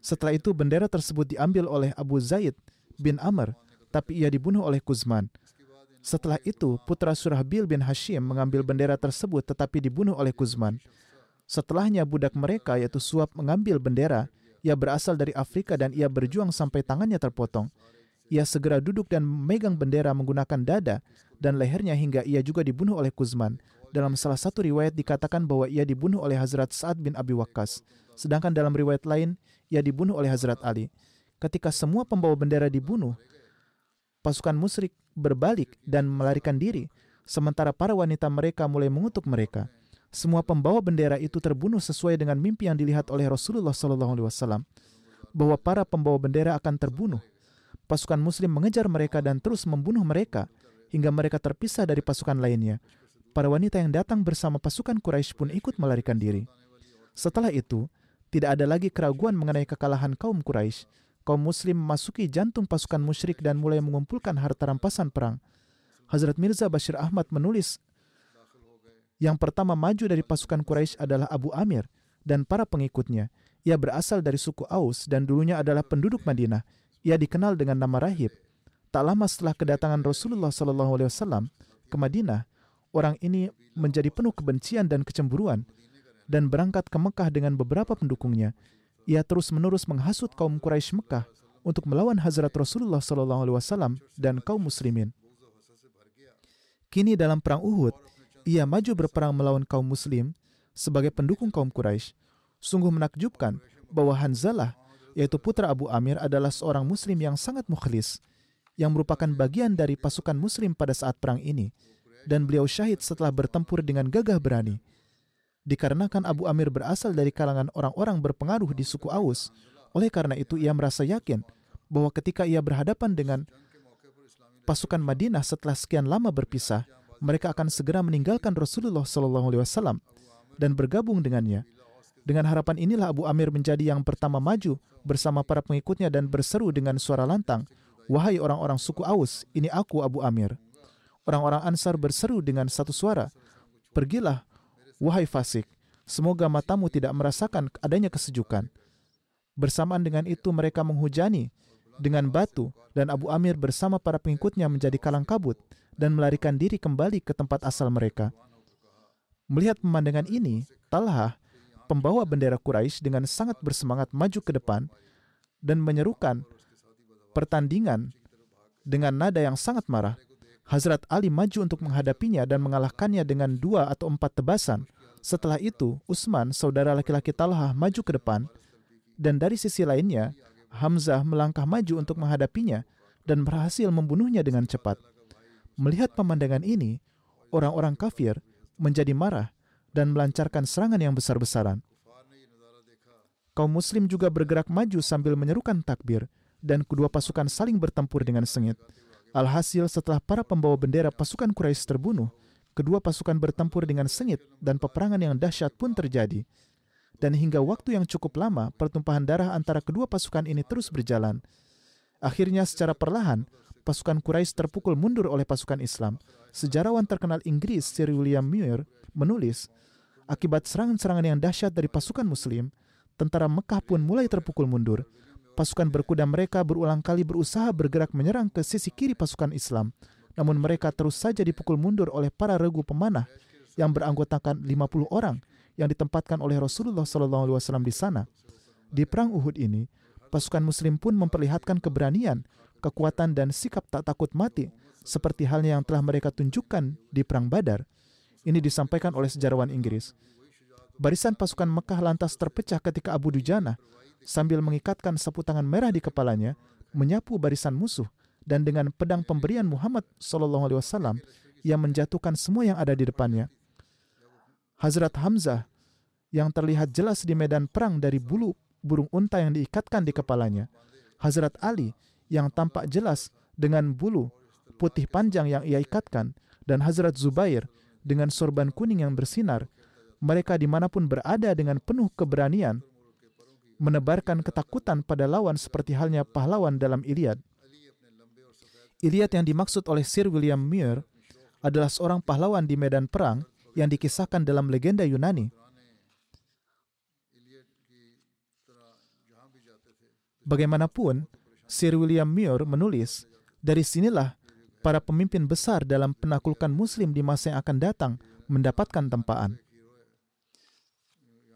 Setelah itu bendera tersebut diambil oleh Abu Zaid bin Amr, tapi ia dibunuh oleh Kuzman. Setelah itu, putra Surahbil bin Hashim mengambil bendera tersebut tetapi dibunuh oleh Kuzman. Setelahnya budak mereka yaitu Suab mengambil bendera. Ia berasal dari Afrika dan ia berjuang sampai tangannya terpotong. Ia segera duduk dan memegang bendera menggunakan dada dan lehernya hingga ia juga dibunuh oleh Kuzman. Dalam salah satu riwayat dikatakan bahwa ia dibunuh oleh Hazrat Sa'ad bin Abi Waqqas. Sedangkan dalam riwayat lain, ia dibunuh oleh Hazrat Ali. Ketika semua pembawa bendera dibunuh, pasukan musyrik berbalik dan melarikan diri, sementara para wanita mereka mulai mengutuk mereka. Semua pembawa bendera itu terbunuh sesuai dengan mimpi yang dilihat oleh Rasulullah SAW bahwa para pembawa bendera akan terbunuh. Pasukan Muslim mengejar mereka dan terus membunuh mereka hingga mereka terpisah dari pasukan lainnya para wanita yang datang bersama pasukan Quraisy pun ikut melarikan diri. Setelah itu, tidak ada lagi keraguan mengenai kekalahan kaum Quraisy. Kaum Muslim memasuki jantung pasukan musyrik dan mulai mengumpulkan harta rampasan perang. Hazrat Mirza Bashir Ahmad menulis, yang pertama maju dari pasukan Quraisy adalah Abu Amir dan para pengikutnya. Ia berasal dari suku Aus dan dulunya adalah penduduk Madinah. Ia dikenal dengan nama Rahib. Tak lama setelah kedatangan Rasulullah SAW ke Madinah, orang ini menjadi penuh kebencian dan kecemburuan dan berangkat ke Mekah dengan beberapa pendukungnya. Ia terus-menerus menghasut kaum Quraisy Mekah untuk melawan Hazrat Rasulullah SAW dan kaum muslimin. Kini dalam perang Uhud, ia maju berperang melawan kaum muslim sebagai pendukung kaum Quraisy. Sungguh menakjubkan bahwa Hanzalah, yaitu putra Abu Amir adalah seorang muslim yang sangat mukhlis, yang merupakan bagian dari pasukan muslim pada saat perang ini dan beliau syahid setelah bertempur dengan gagah berani. Dikarenakan Abu Amir berasal dari kalangan orang-orang berpengaruh di suku Aus, oleh karena itu ia merasa yakin bahwa ketika ia berhadapan dengan pasukan Madinah setelah sekian lama berpisah, mereka akan segera meninggalkan Rasulullah SAW dan bergabung dengannya. Dengan harapan inilah Abu Amir menjadi yang pertama maju bersama para pengikutnya dan berseru dengan suara lantang, Wahai orang-orang suku Aus, ini aku Abu Amir. Orang-orang Ansar berseru dengan satu suara, Pergilah, wahai fasik, semoga matamu tidak merasakan adanya kesejukan. Bersamaan dengan itu mereka menghujani dengan batu dan Abu Amir bersama para pengikutnya menjadi kalang kabut dan melarikan diri kembali ke tempat asal mereka. Melihat pemandangan ini, Talha, pembawa bendera Quraisy dengan sangat bersemangat maju ke depan dan menyerukan pertandingan dengan nada yang sangat marah. Hazrat Ali maju untuk menghadapinya dan mengalahkannya dengan dua atau empat tebasan. Setelah itu, Utsman, saudara laki-laki Talha, maju ke depan, dan dari sisi lainnya, Hamzah melangkah maju untuk menghadapinya dan berhasil membunuhnya dengan cepat. Melihat pemandangan ini, orang-orang kafir menjadi marah dan melancarkan serangan yang besar-besaran. Kaum muslim juga bergerak maju sambil menyerukan takbir, dan kedua pasukan saling bertempur dengan sengit. Alhasil setelah para pembawa bendera pasukan Quraisy terbunuh, kedua pasukan bertempur dengan sengit dan peperangan yang dahsyat pun terjadi. Dan hingga waktu yang cukup lama, pertumpahan darah antara kedua pasukan ini terus berjalan. Akhirnya secara perlahan, pasukan Quraisy terpukul mundur oleh pasukan Islam. Sejarawan terkenal Inggris Sir William Muir menulis, akibat serangan-serangan yang dahsyat dari pasukan Muslim, tentara Mekah pun mulai terpukul mundur Pasukan berkuda mereka berulang kali berusaha bergerak menyerang ke sisi kiri pasukan Islam, namun mereka terus saja dipukul mundur oleh para regu pemanah yang beranggotakan 50 orang yang ditempatkan oleh Rasulullah SAW di sana. Di perang Uhud ini, pasukan Muslim pun memperlihatkan keberanian, kekuatan dan sikap tak takut mati, seperti halnya yang telah mereka tunjukkan di perang Badar. Ini disampaikan oleh sejarawan Inggris. Barisan pasukan Mekah lantas terpecah ketika Abu Dujana sambil mengikatkan sapu tangan merah di kepalanya, menyapu barisan musuh dan dengan pedang pemberian Muhammad SAW, yang menjatuhkan semua yang ada di depannya. Hazrat Hamzah yang terlihat jelas di medan perang dari bulu burung unta yang diikatkan di kepalanya. Hazrat Ali yang tampak jelas dengan bulu putih panjang yang ia ikatkan. Dan Hazrat Zubair dengan sorban kuning yang bersinar. Mereka di mana pun berada dengan penuh keberanian menebarkan ketakutan pada lawan seperti halnya pahlawan dalam Iliad. Iliad yang dimaksud oleh Sir William Muir adalah seorang pahlawan di medan perang yang dikisahkan dalam legenda Yunani. Bagaimanapun, Sir William Muir menulis, dari sinilah para pemimpin besar dalam penaklukan muslim di masa yang akan datang mendapatkan tempaan.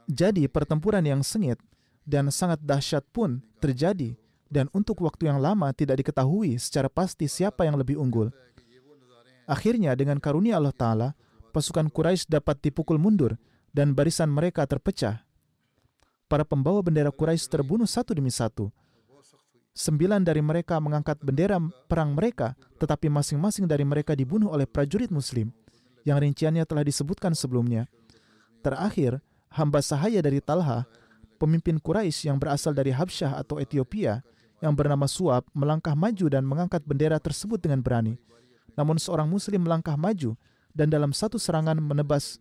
Jadi pertempuran yang sengit dan sangat dahsyat pun terjadi dan untuk waktu yang lama tidak diketahui secara pasti siapa yang lebih unggul. Akhirnya dengan karunia Allah Ta'ala, pasukan Quraisy dapat dipukul mundur dan barisan mereka terpecah. Para pembawa bendera Quraisy terbunuh satu demi satu. Sembilan dari mereka mengangkat bendera perang mereka, tetapi masing-masing dari mereka dibunuh oleh prajurit muslim, yang rinciannya telah disebutkan sebelumnya. Terakhir, hamba sahaya dari Talha pemimpin Quraisy yang berasal dari Habsyah atau Ethiopia yang bernama Suab melangkah maju dan mengangkat bendera tersebut dengan berani. Namun seorang muslim melangkah maju dan dalam satu serangan menebas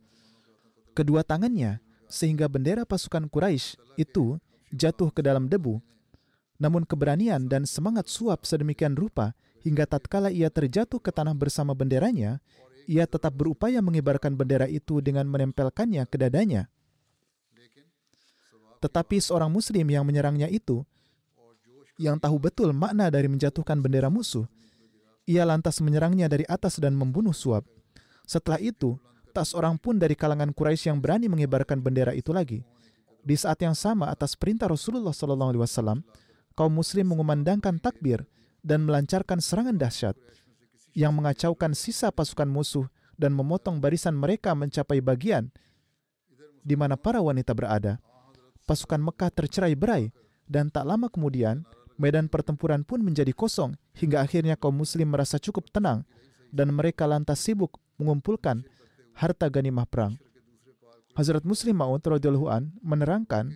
kedua tangannya sehingga bendera pasukan Quraisy itu jatuh ke dalam debu. Namun keberanian dan semangat Suab sedemikian rupa hingga tatkala ia terjatuh ke tanah bersama benderanya, ia tetap berupaya mengibarkan bendera itu dengan menempelkannya ke dadanya. Tetapi seorang muslim yang menyerangnya itu, yang tahu betul makna dari menjatuhkan bendera musuh, ia lantas menyerangnya dari atas dan membunuh Suab. Setelah itu, tak seorang pun dari kalangan Quraisy yang berani mengibarkan bendera itu lagi. Di saat yang sama atas perintah Rasulullah SAW, kaum muslim mengumandangkan takbir dan melancarkan serangan dahsyat yang mengacaukan sisa pasukan musuh dan memotong barisan mereka mencapai bagian di mana para wanita berada pasukan Mekah tercerai berai dan tak lama kemudian medan pertempuran pun menjadi kosong hingga akhirnya kaum muslim merasa cukup tenang dan mereka lantas sibuk mengumpulkan harta ganimah perang. Hazrat Muslim Maud radhiyallahu an menerangkan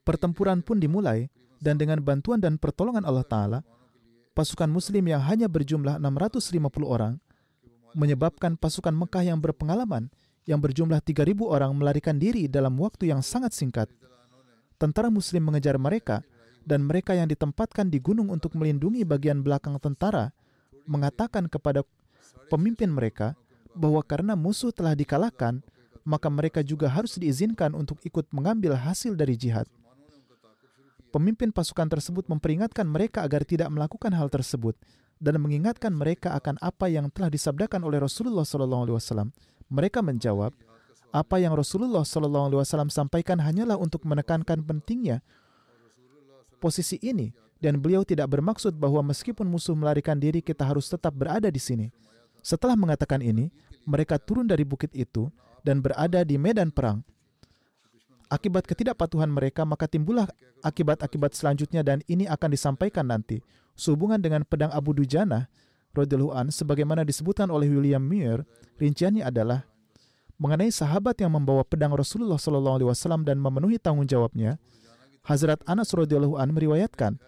pertempuran pun dimulai dan dengan bantuan dan pertolongan Allah taala pasukan muslim yang hanya berjumlah 650 orang menyebabkan pasukan Mekah yang berpengalaman yang berjumlah 3.000 orang melarikan diri dalam waktu yang sangat singkat. Tentara Muslim mengejar mereka, dan mereka yang ditempatkan di gunung untuk melindungi bagian belakang tentara mengatakan kepada pemimpin mereka bahwa karena musuh telah dikalahkan, maka mereka juga harus diizinkan untuk ikut mengambil hasil dari jihad. Pemimpin pasukan tersebut memperingatkan mereka agar tidak melakukan hal tersebut dan mengingatkan mereka akan apa yang telah disabdakan oleh Rasulullah SAW mereka menjawab, apa yang Rasulullah SAW sampaikan hanyalah untuk menekankan pentingnya posisi ini dan beliau tidak bermaksud bahwa meskipun musuh melarikan diri kita harus tetap berada di sini. Setelah mengatakan ini, mereka turun dari bukit itu dan berada di medan perang. Akibat ketidakpatuhan mereka, maka timbullah akibat-akibat selanjutnya dan ini akan disampaikan nanti. Sehubungan dengan pedang Abu Dujana, radhiyallahu an sebagaimana disebutkan oleh William Muir, rinciannya adalah mengenai sahabat yang membawa pedang Rasulullah wasallam dan memenuhi tanggung jawabnya. Hazrat Anas radhiyallahu an meriwayatkan,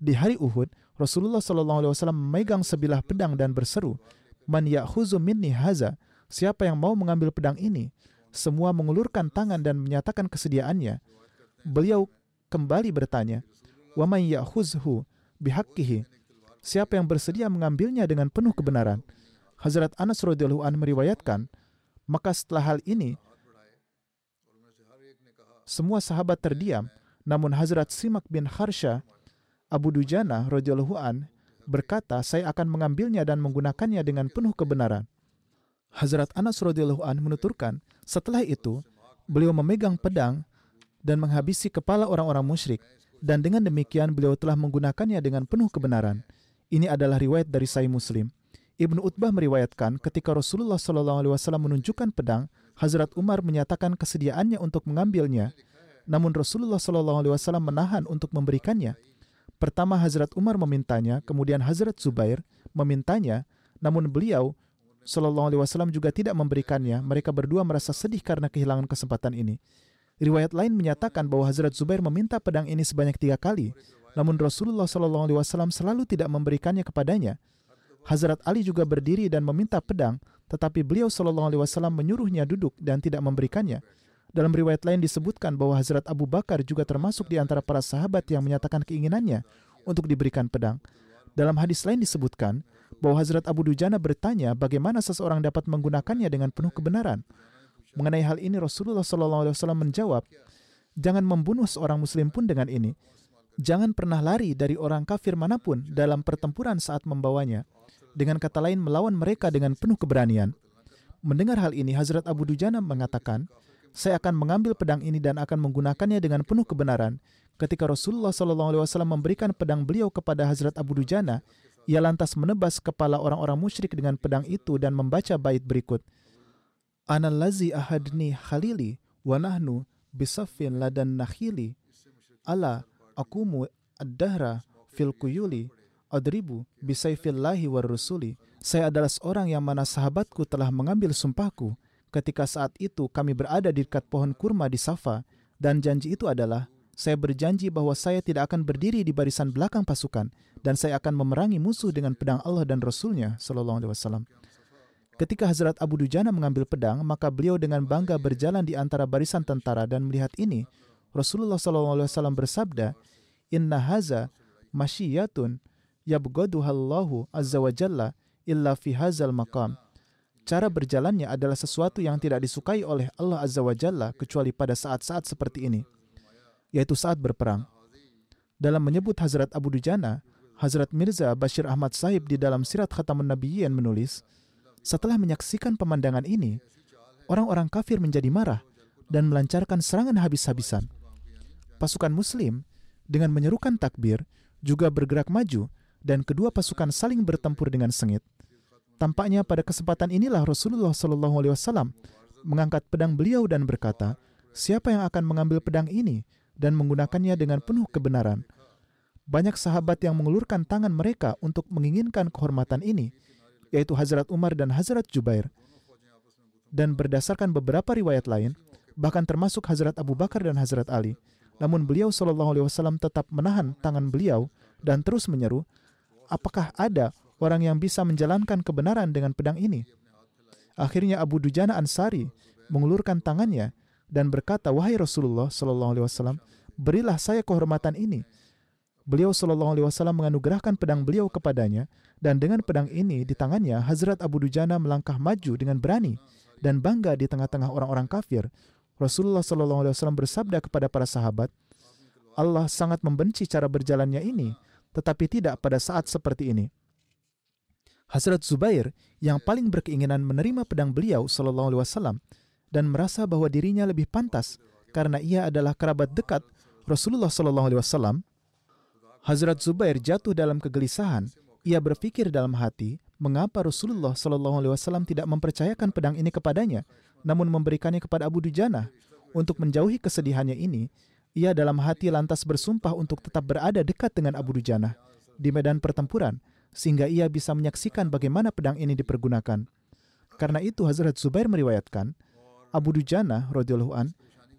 di hari Uhud, Rasulullah wasallam memegang sebilah pedang dan berseru, "Man ya'khuzu minni haza?" Siapa yang mau mengambil pedang ini? Semua mengulurkan tangan dan menyatakan kesediaannya. Beliau kembali bertanya, "Wa man ya'khuzhu bihaqqihi?" Siapa yang bersedia mengambilnya dengan penuh kebenaran. Hazrat Anas radhiyallahu an meriwayatkan, maka setelah hal ini semua sahabat terdiam, namun Hazrat Simak bin Harsha Abu Dujana radhiyallahu an berkata, saya akan mengambilnya dan menggunakannya dengan penuh kebenaran. Hazrat Anas radhiyallahu an menuturkan, setelah itu beliau memegang pedang dan menghabisi kepala orang-orang musyrik dan dengan demikian beliau telah menggunakannya dengan penuh kebenaran. Ini adalah riwayat dari Sahih Muslim. Ibnu Utbah meriwayatkan ketika Rasulullah SAW menunjukkan pedang, Hazrat Umar menyatakan kesediaannya untuk mengambilnya. Namun Rasulullah SAW menahan untuk memberikannya. Pertama Hazrat Umar memintanya, kemudian Hazrat Zubair memintanya, namun beliau Shallallahu Alaihi Wasallam juga tidak memberikannya. Mereka berdua merasa sedih karena kehilangan kesempatan ini. Riwayat lain menyatakan bahwa Hazrat Zubair meminta pedang ini sebanyak tiga kali, namun Rasulullah Wasallam selalu tidak memberikannya kepadanya. Hazrat Ali juga berdiri dan meminta pedang, tetapi beliau Wasallam menyuruhnya duduk dan tidak memberikannya. Dalam riwayat lain disebutkan bahwa Hazrat Abu Bakar juga termasuk di antara para sahabat yang menyatakan keinginannya untuk diberikan pedang. Dalam hadis lain disebutkan bahwa Hazrat Abu Dujana bertanya bagaimana seseorang dapat menggunakannya dengan penuh kebenaran. Mengenai hal ini Rasulullah SAW menjawab, jangan membunuh seorang muslim pun dengan ini. Jangan pernah lari dari orang kafir mana pun dalam pertempuran saat membawanya. Dengan kata lain melawan mereka dengan penuh keberanian. Mendengar hal ini Hazrat Abu Dujana mengatakan, saya akan mengambil pedang ini dan akan menggunakannya dengan penuh kebenaran. Ketika Rasulullah SAW memberikan pedang beliau kepada Hazrat Abu Dujana, ia lantas menebas kepala orang-orang musyrik dengan pedang itu dan membaca bait berikut. Anallazi ahadni khalili wa nahnu bisafin ladan nakhili ala akumu ad-dahra fil kuyuli adribu bisayfillahi war rusuli. Saya adalah seorang yang mana sahabatku telah mengambil sumpahku ketika saat itu kami berada di dekat pohon kurma di Safa dan janji itu adalah saya berjanji bahwa saya tidak akan berdiri di barisan belakang pasukan dan saya akan memerangi musuh dengan pedang Allah dan Rasulnya Shallallahu Alaihi Wasallam. Ketika Hazrat Abu Dujana mengambil pedang, maka beliau dengan bangga berjalan di antara barisan tentara dan melihat ini, Rasulullah Wasallam bersabda, Inna haza masyiyatun yabgaduhallahu azza wa jalla illa fi hazal maqam. Cara berjalannya adalah sesuatu yang tidak disukai oleh Allah azza wa jalla kecuali pada saat-saat seperti ini yaitu saat berperang. Dalam menyebut Hazrat Abu Dujana, Hazrat Mirza Bashir Ahmad Sahib di dalam Sirat Khatamun Nabiyyin menulis, setelah menyaksikan pemandangan ini, orang-orang kafir menjadi marah dan melancarkan serangan habis-habisan. Pasukan muslim dengan menyerukan takbir juga bergerak maju dan kedua pasukan saling bertempur dengan sengit. Tampaknya pada kesempatan inilah Rasulullah Shallallahu Alaihi Wasallam mengangkat pedang beliau dan berkata, "Siapa yang akan mengambil pedang ini dan menggunakannya dengan penuh kebenaran. Banyak sahabat yang mengulurkan tangan mereka untuk menginginkan kehormatan ini, yaitu Hazrat Umar dan Hazrat Jubair. Dan berdasarkan beberapa riwayat lain, bahkan termasuk Hazrat Abu Bakar dan Hazrat Ali, namun beliau Shallallahu Alaihi Wasallam tetap menahan tangan beliau dan terus menyeru, apakah ada orang yang bisa menjalankan kebenaran dengan pedang ini? Akhirnya Abu Dujana Ansari mengulurkan tangannya dan berkata, "Wahai Rasulullah Shallallahu alaihi wasallam, berilah saya kehormatan ini." Beliau Shallallahu alaihi wasallam menganugerahkan pedang beliau kepadanya dan dengan pedang ini di tangannya Hazrat Abu Dujana melangkah maju dengan berani dan bangga di tengah-tengah orang-orang kafir. Rasulullah wasallam bersabda kepada para sahabat, "Allah sangat membenci cara berjalannya ini, tetapi tidak pada saat seperti ini." Hazrat Zubair yang paling berkeinginan menerima pedang beliau Shallallahu alaihi dan merasa bahwa dirinya lebih pantas karena ia adalah kerabat dekat Rasulullah Wasallam. Hazrat Zubair jatuh dalam kegelisahan. Ia berpikir dalam hati, mengapa Rasulullah Wasallam tidak mempercayakan pedang ini kepadanya, namun memberikannya kepada Abu Dujana untuk menjauhi kesedihannya ini. Ia dalam hati lantas bersumpah untuk tetap berada dekat dengan Abu Dujana di medan pertempuran, sehingga ia bisa menyaksikan bagaimana pedang ini dipergunakan. Karena itu Hazrat Zubair meriwayatkan, Abu Dujana an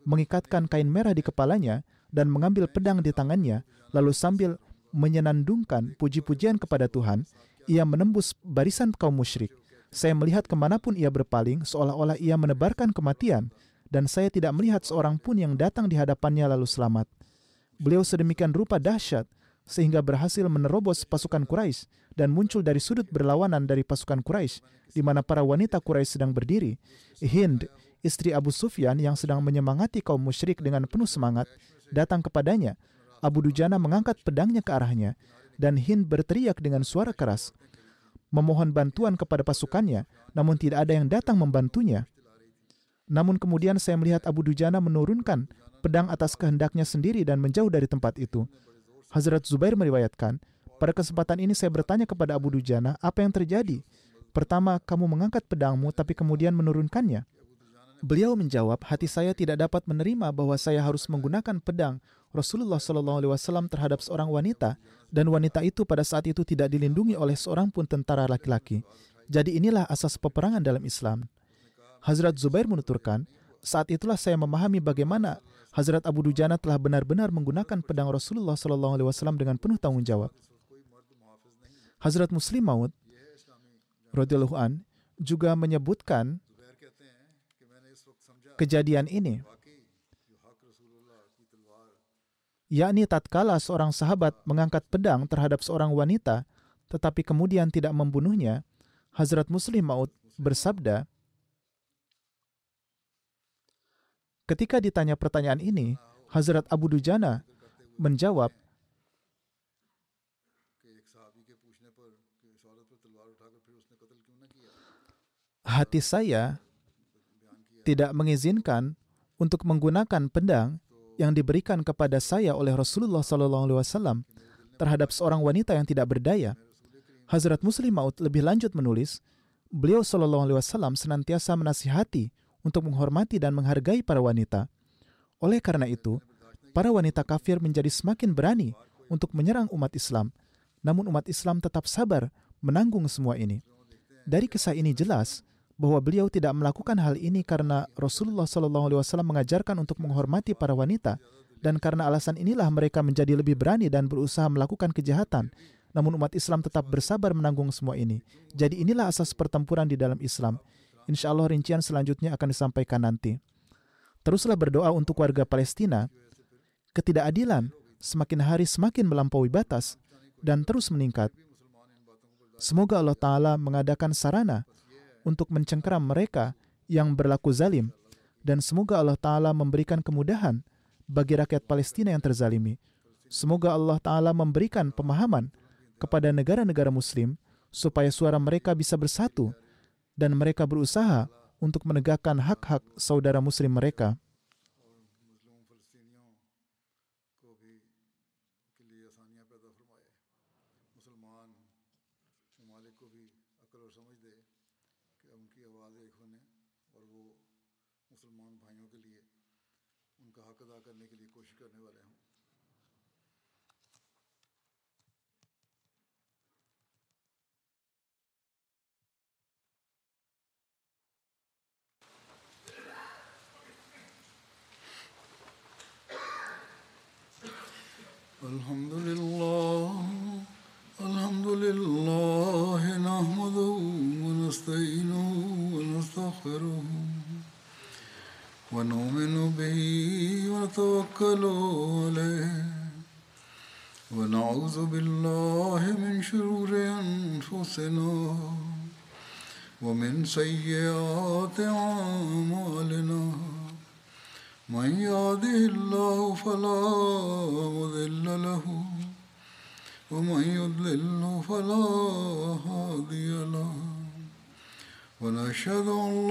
mengikatkan kain merah di kepalanya dan mengambil pedang di tangannya, lalu sambil menyenandungkan puji-pujian kepada Tuhan, ia menembus barisan kaum musyrik. Saya melihat ke mana pun ia berpaling, seolah-olah ia menebarkan kematian, dan saya tidak melihat seorang pun yang datang di hadapannya lalu selamat. Beliau sedemikian rupa dahsyat, sehingga berhasil menerobos pasukan Quraisy dan muncul dari sudut berlawanan dari pasukan Quraisy, di mana para wanita Quraisy sedang berdiri. Hind istri Abu Sufyan yang sedang menyemangati kaum musyrik dengan penuh semangat, datang kepadanya. Abu Dujana mengangkat pedangnya ke arahnya, dan Hind berteriak dengan suara keras, memohon bantuan kepada pasukannya, namun tidak ada yang datang membantunya. Namun kemudian saya melihat Abu Dujana menurunkan pedang atas kehendaknya sendiri dan menjauh dari tempat itu. Hazrat Zubair meriwayatkan, pada kesempatan ini saya bertanya kepada Abu Dujana, apa yang terjadi? Pertama, kamu mengangkat pedangmu tapi kemudian menurunkannya. Beliau menjawab, hati saya tidak dapat menerima bahwa saya harus menggunakan pedang Rasulullah Wasallam terhadap seorang wanita dan wanita itu pada saat itu tidak dilindungi oleh seorang pun tentara laki-laki. Jadi inilah asas peperangan dalam Islam. Hazrat Zubair menuturkan, saat itulah saya memahami bagaimana Hazrat Abu Dujana telah benar-benar menggunakan pedang Rasulullah Wasallam dengan penuh tanggung jawab. Hazrat Muslim Maud radhiyallahu an juga menyebutkan kejadian ini, yakni tatkala seorang sahabat mengangkat pedang terhadap seorang wanita, tetapi kemudian tidak membunuhnya, Hazrat Muslim Maud bersabda, Ketika ditanya pertanyaan ini, Hazrat Abu Dujana menjawab, hati saya tidak mengizinkan untuk menggunakan pedang yang diberikan kepada saya oleh Rasulullah SAW terhadap seorang wanita yang tidak berdaya. Hazrat Muslim Maud lebih lanjut menulis, beliau SAW senantiasa menasihati untuk menghormati dan menghargai para wanita. Oleh karena itu, para wanita kafir menjadi semakin berani untuk menyerang umat Islam. Namun umat Islam tetap sabar menanggung semua ini. Dari kisah ini jelas bahwa beliau tidak melakukan hal ini karena Rasulullah SAW mengajarkan untuk menghormati para wanita dan karena alasan inilah mereka menjadi lebih berani dan berusaha melakukan kejahatan. Namun umat Islam tetap bersabar menanggung semua ini. Jadi inilah asas pertempuran di dalam Islam. Insya Allah rincian selanjutnya akan disampaikan nanti. Teruslah berdoa untuk warga Palestina. Ketidakadilan semakin hari semakin melampaui batas dan terus meningkat. Semoga Allah Ta'ala mengadakan sarana untuk mencengkeram mereka yang berlaku zalim dan semoga Allah Ta'ala memberikan kemudahan bagi rakyat Palestina yang terzalimi. Semoga Allah Ta'ala memberikan pemahaman kepada negara-negara muslim supaya suara mereka bisa bersatu dan mereka berusaha untuk menegakkan hak-hak saudara muslim mereka. ونتوكل عليه. ونعوذ بالله من شرور أنفسنا ومن سيئات أعمالنا. من يهده الله فلا مضل له ومن يضلل فلا هادي له. ونشهد أن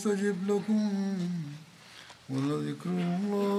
يستجب لكم ولذكر الله أكبر